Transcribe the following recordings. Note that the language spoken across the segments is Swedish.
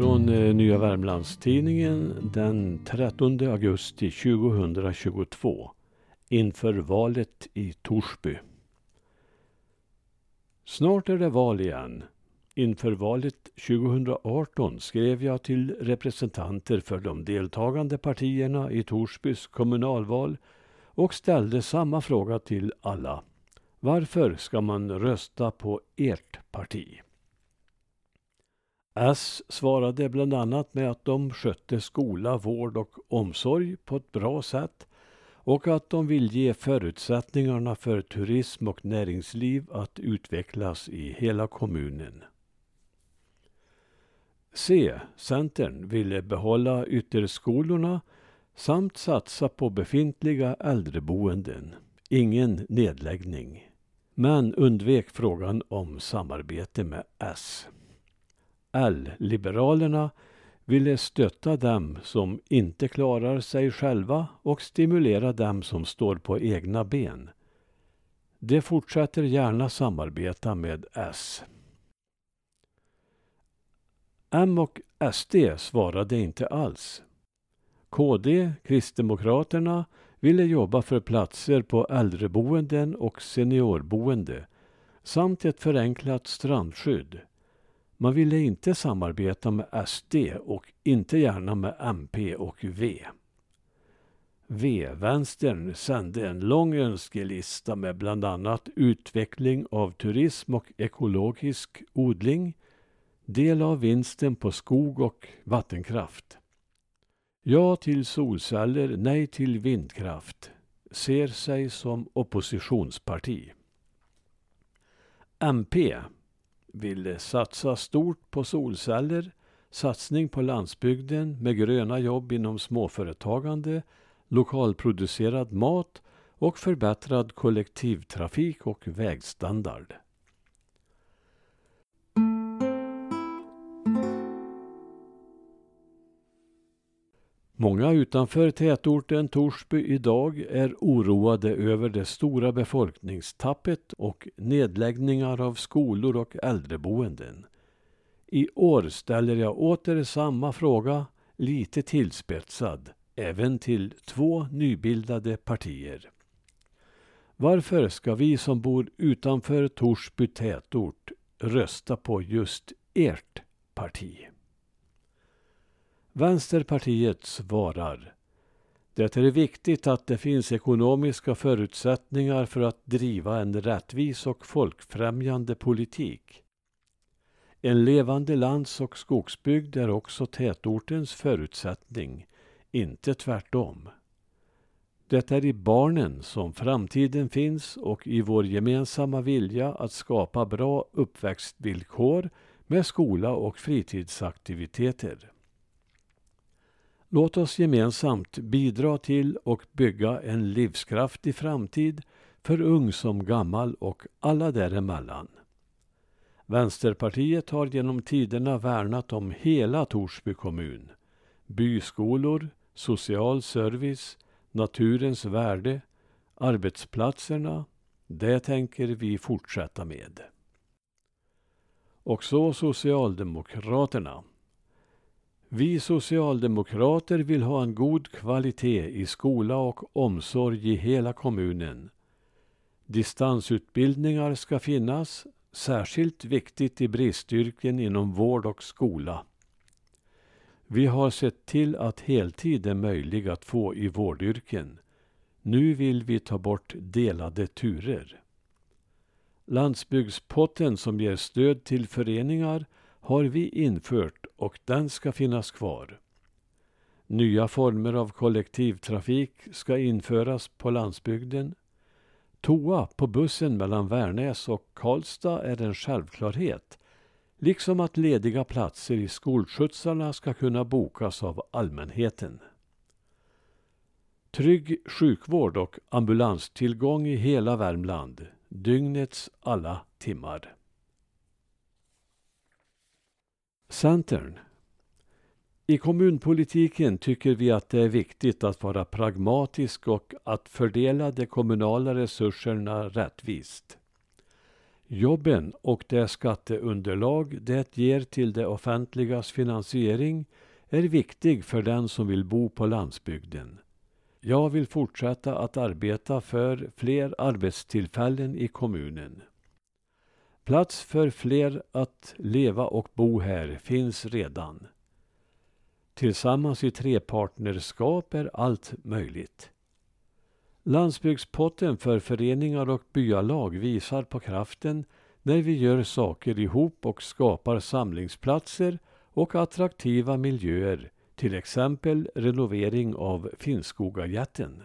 från eh, Nya Värmlandstidningen den 13 augusti 2022 inför valet i Torsby. Snart är det val igen. Inför valet 2018 skrev jag till representanter för de deltagande partierna i Torsbys kommunalval och ställde samma fråga till alla. Varför ska man rösta på ert parti? S svarade bland annat med att de skötte skola, vård och omsorg på ett bra sätt och att de vill ge förutsättningarna för turism och näringsliv att utvecklas i hela kommunen. C. Centern ville behålla ytterskolorna samt satsa på befintliga äldreboenden. Ingen nedläggning. Men undvek frågan om samarbete med S. L. Liberalerna ville stötta dem som inte klarar sig själva och stimulera dem som står på egna ben. De fortsätter gärna samarbeta med S. M och SD svarade inte alls. KD, Kristdemokraterna, ville jobba för platser på äldreboenden och seniorboende samt ett förenklat strandskydd. Man ville inte samarbeta med SD och inte gärna med MP och V. V-vänstern sände en lång önskelista med bland annat utveckling av turism och ekologisk odling, del av vinsten på skog och vattenkraft. Ja till solceller, nej till vindkraft. Ser sig som oppositionsparti. MP ville satsa stort på solceller, satsning på landsbygden med gröna jobb inom småföretagande, lokalproducerad mat och förbättrad kollektivtrafik och vägstandard. Många utanför tätorten Torsby idag är oroade över det stora befolkningstappet och nedläggningar av skolor och äldreboenden. I år ställer jag åter samma fråga, lite tillspetsad, även till två nybildade partier. Varför ska vi som bor utanför Torsby tätort rösta på just ert parti? Vänsterpartiet svarar det är viktigt att det finns ekonomiska förutsättningar för att driva en rättvis och folkfrämjande politik. En levande lands och skogsbygd är också tätortens förutsättning, inte tvärtom. Det är i barnen som framtiden finns och i vår gemensamma vilja att skapa bra uppväxtvillkor med skola och fritidsaktiviteter. Låt oss gemensamt bidra till och bygga en livskraftig framtid för ung som gammal och alla däremellan. Vänsterpartiet har genom tiderna värnat om hela Torsby kommun. Byskolor, social service, naturens värde, arbetsplatserna. Det tänker vi fortsätta med. Och så Socialdemokraterna. Vi socialdemokrater vill ha en god kvalitet i skola och omsorg i hela kommunen. Distansutbildningar ska finnas, särskilt viktigt i bristyrken inom vård och skola. Vi har sett till att heltid är möjlig att få i vårdyrken. Nu vill vi ta bort delade turer. Landsbygdspotten som ger stöd till föreningar har vi infört och den ska finnas kvar. Nya former av kollektivtrafik ska införas på landsbygden. Toa på bussen mellan Värnäs och Karlstad är en självklarhet, liksom att lediga platser i skolskjutsarna ska kunna bokas av allmänheten. Trygg sjukvård och ambulanstillgång i hela Värmland, dygnets alla timmar. Centern. I kommunpolitiken tycker vi att det är viktigt att vara pragmatisk och att fördela de kommunala resurserna rättvist. Jobben och det skatteunderlag det ger till det offentligas finansiering är viktig för den som vill bo på landsbygden. Jag vill fortsätta att arbeta för fler arbetstillfällen i kommunen. Plats för fler att leva och bo här finns redan. Tillsammans i trepartnerskap är allt möjligt. Landsbygdspotten för föreningar och byalag visar på kraften när vi gör saker ihop och skapar samlingsplatser och attraktiva miljöer, till exempel renovering av Finnskogajätten.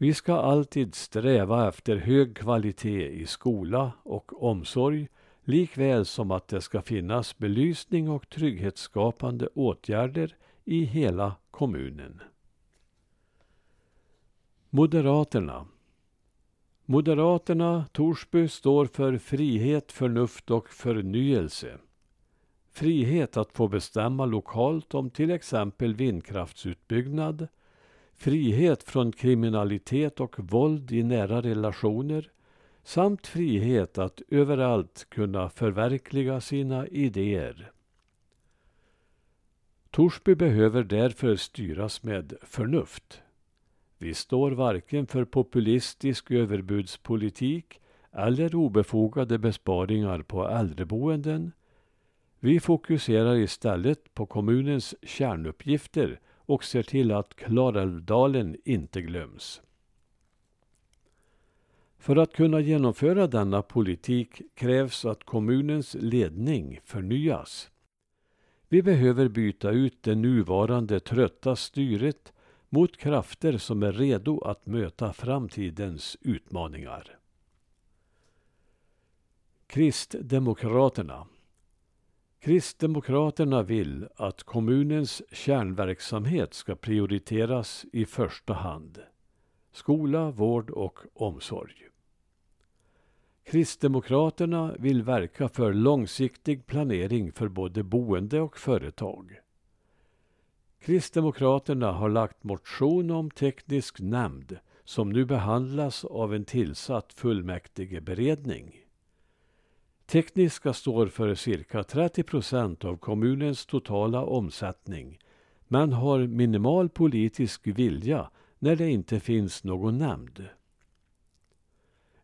Vi ska alltid sträva efter hög kvalitet i skola och omsorg likväl som att det ska finnas belysning och trygghetsskapande åtgärder i hela kommunen. Moderaterna Moderaterna Torsby står för frihet, förnuft och förnyelse. Frihet att få bestämma lokalt om till exempel vindkraftsutbyggnad, frihet från kriminalitet och våld i nära relationer samt frihet att överallt kunna förverkliga sina idéer. Torsby behöver därför styras med förnuft. Vi står varken för populistisk överbudspolitik eller obefogade besparingar på äldreboenden. Vi fokuserar istället på kommunens kärnuppgifter och ser till att Klarälvdalen inte glöms. För att kunna genomföra denna politik krävs att kommunens ledning förnyas. Vi behöver byta ut det nuvarande trötta styret mot krafter som är redo att möta framtidens utmaningar. Kristdemokraterna Kristdemokraterna vill att kommunens kärnverksamhet ska prioriteras i första hand. Skola, vård och omsorg. Kristdemokraterna vill verka för långsiktig planering för både boende och företag. Kristdemokraterna har lagt motion om teknisk nämnd som nu behandlas av en tillsatt fullmäktigeberedning. Tekniska står för cirka 30 procent av kommunens totala omsättning men har minimal politisk vilja när det inte finns någon nämnd.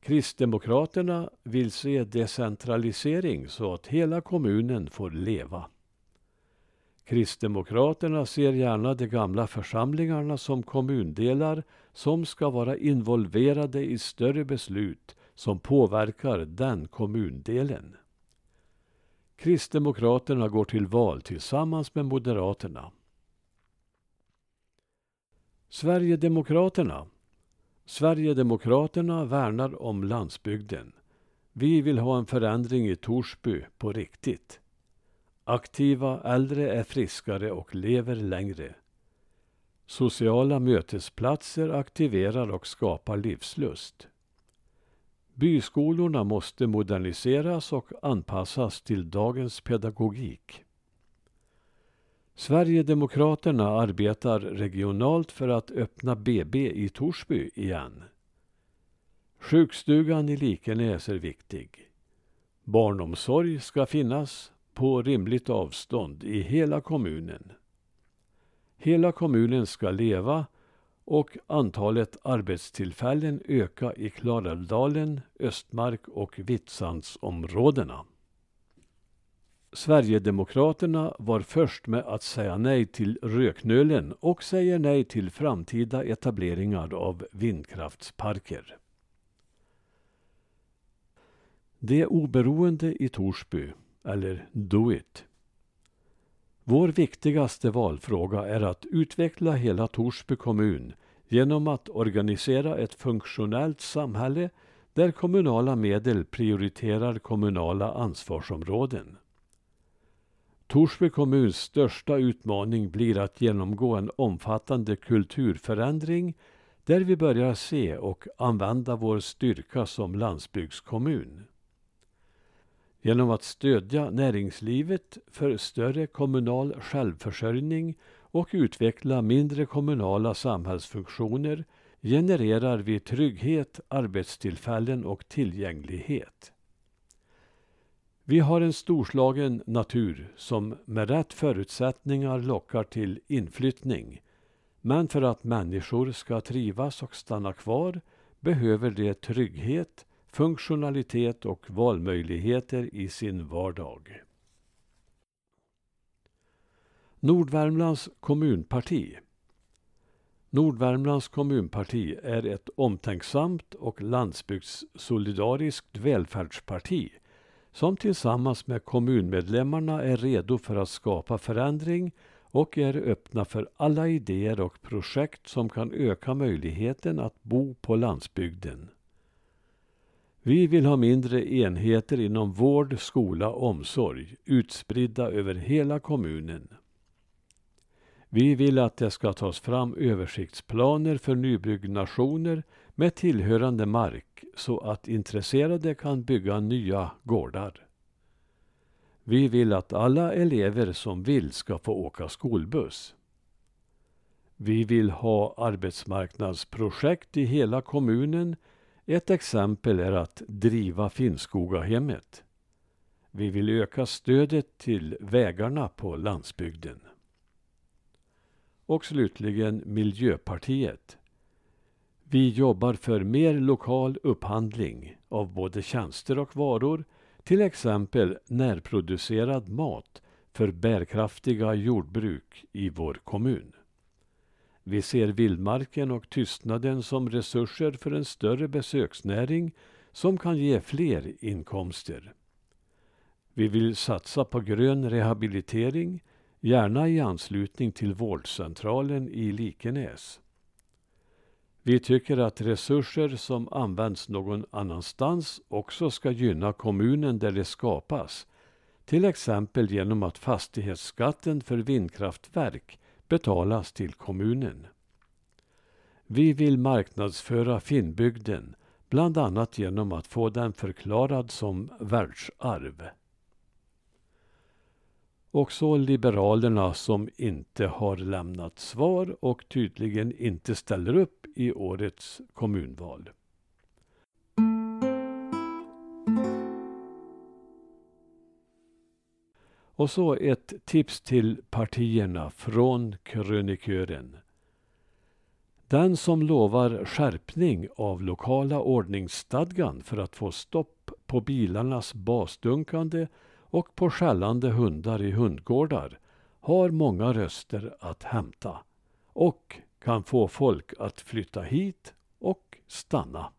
Kristdemokraterna vill se decentralisering så att hela kommunen får leva. Kristdemokraterna ser gärna de gamla församlingarna som kommundelar som ska vara involverade i större beslut som påverkar den kommundelen. Kristdemokraterna går till val tillsammans med Moderaterna. Sverigedemokraterna Sverigedemokraterna värnar om landsbygden. Vi vill ha en förändring i Torsby på riktigt. Aktiva äldre är friskare och lever längre. Sociala mötesplatser aktiverar och skapar livslust. Byskolorna måste moderniseras och anpassas till dagens pedagogik. Sverigedemokraterna arbetar regionalt för att öppna BB i Torsby igen. Sjukstugan i Likenäs är viktig. Barnomsorg ska finnas på rimligt avstånd i hela kommunen. Hela kommunen ska leva och antalet arbetstillfällen öka i Klarälvdalen, Östmark och Vitsandsområdena. Sverigedemokraterna var först med att säga nej till Röknölen och säger nej till framtida etableringar av vindkraftsparker. Det oberoende i Torsby, eller Do It. Vår viktigaste valfråga är att utveckla hela Torsby kommun genom att organisera ett funktionellt samhälle där kommunala medel prioriterar kommunala ansvarsområden. Torsby kommuns största utmaning blir att genomgå en omfattande kulturförändring där vi börjar se och använda vår styrka som landsbygdskommun. Genom att stödja näringslivet för större kommunal självförsörjning och utveckla mindre kommunala samhällsfunktioner genererar vi trygghet, arbetstillfällen och tillgänglighet. Vi har en storslagen natur som med rätt förutsättningar lockar till inflyttning. Men för att människor ska trivas och stanna kvar behöver de trygghet, funktionalitet och valmöjligheter i sin vardag. Nordvärmlands kommunparti Nordvärmlands kommunparti är ett omtänksamt och landsbygdssolidariskt välfärdsparti som tillsammans med kommunmedlemmarna är redo för att skapa förändring och är öppna för alla idéer och projekt som kan öka möjligheten att bo på landsbygden. Vi vill ha mindre enheter inom vård, skola och omsorg utspridda över hela kommunen. Vi vill att det ska tas fram översiktsplaner för nybyggnationer med tillhörande mark så att intresserade kan bygga nya gårdar. Vi vill att alla elever som vill ska få åka skolbuss. Vi vill ha arbetsmarknadsprojekt i hela kommunen. Ett exempel är att driva Finnskogahemmet. Vi vill öka stödet till vägarna på landsbygden. Och slutligen Miljöpartiet. Vi jobbar för mer lokal upphandling av både tjänster och varor, till exempel närproducerad mat för bärkraftiga jordbruk i vår kommun. Vi ser vildmarken och tystnaden som resurser för en större besöksnäring som kan ge fler inkomster. Vi vill satsa på grön rehabilitering, gärna i anslutning till vårdcentralen i Likenäs. Vi tycker att resurser som används någon annanstans också ska gynna kommunen där de skapas. Till exempel genom att fastighetsskatten för vindkraftverk betalas till kommunen. Vi vill marknadsföra Finnbygden, bland annat genom att få den förklarad som världsarv. Och så Liberalerna som inte har lämnat svar och tydligen inte ställer upp i årets kommunval. Och så ett tips till partierna från krönikören. Den som lovar skärpning av lokala ordningsstadgan för att få stopp på bilarnas basdunkande och på skällande hundar i hundgårdar har många röster att hämta och kan få folk att flytta hit och stanna.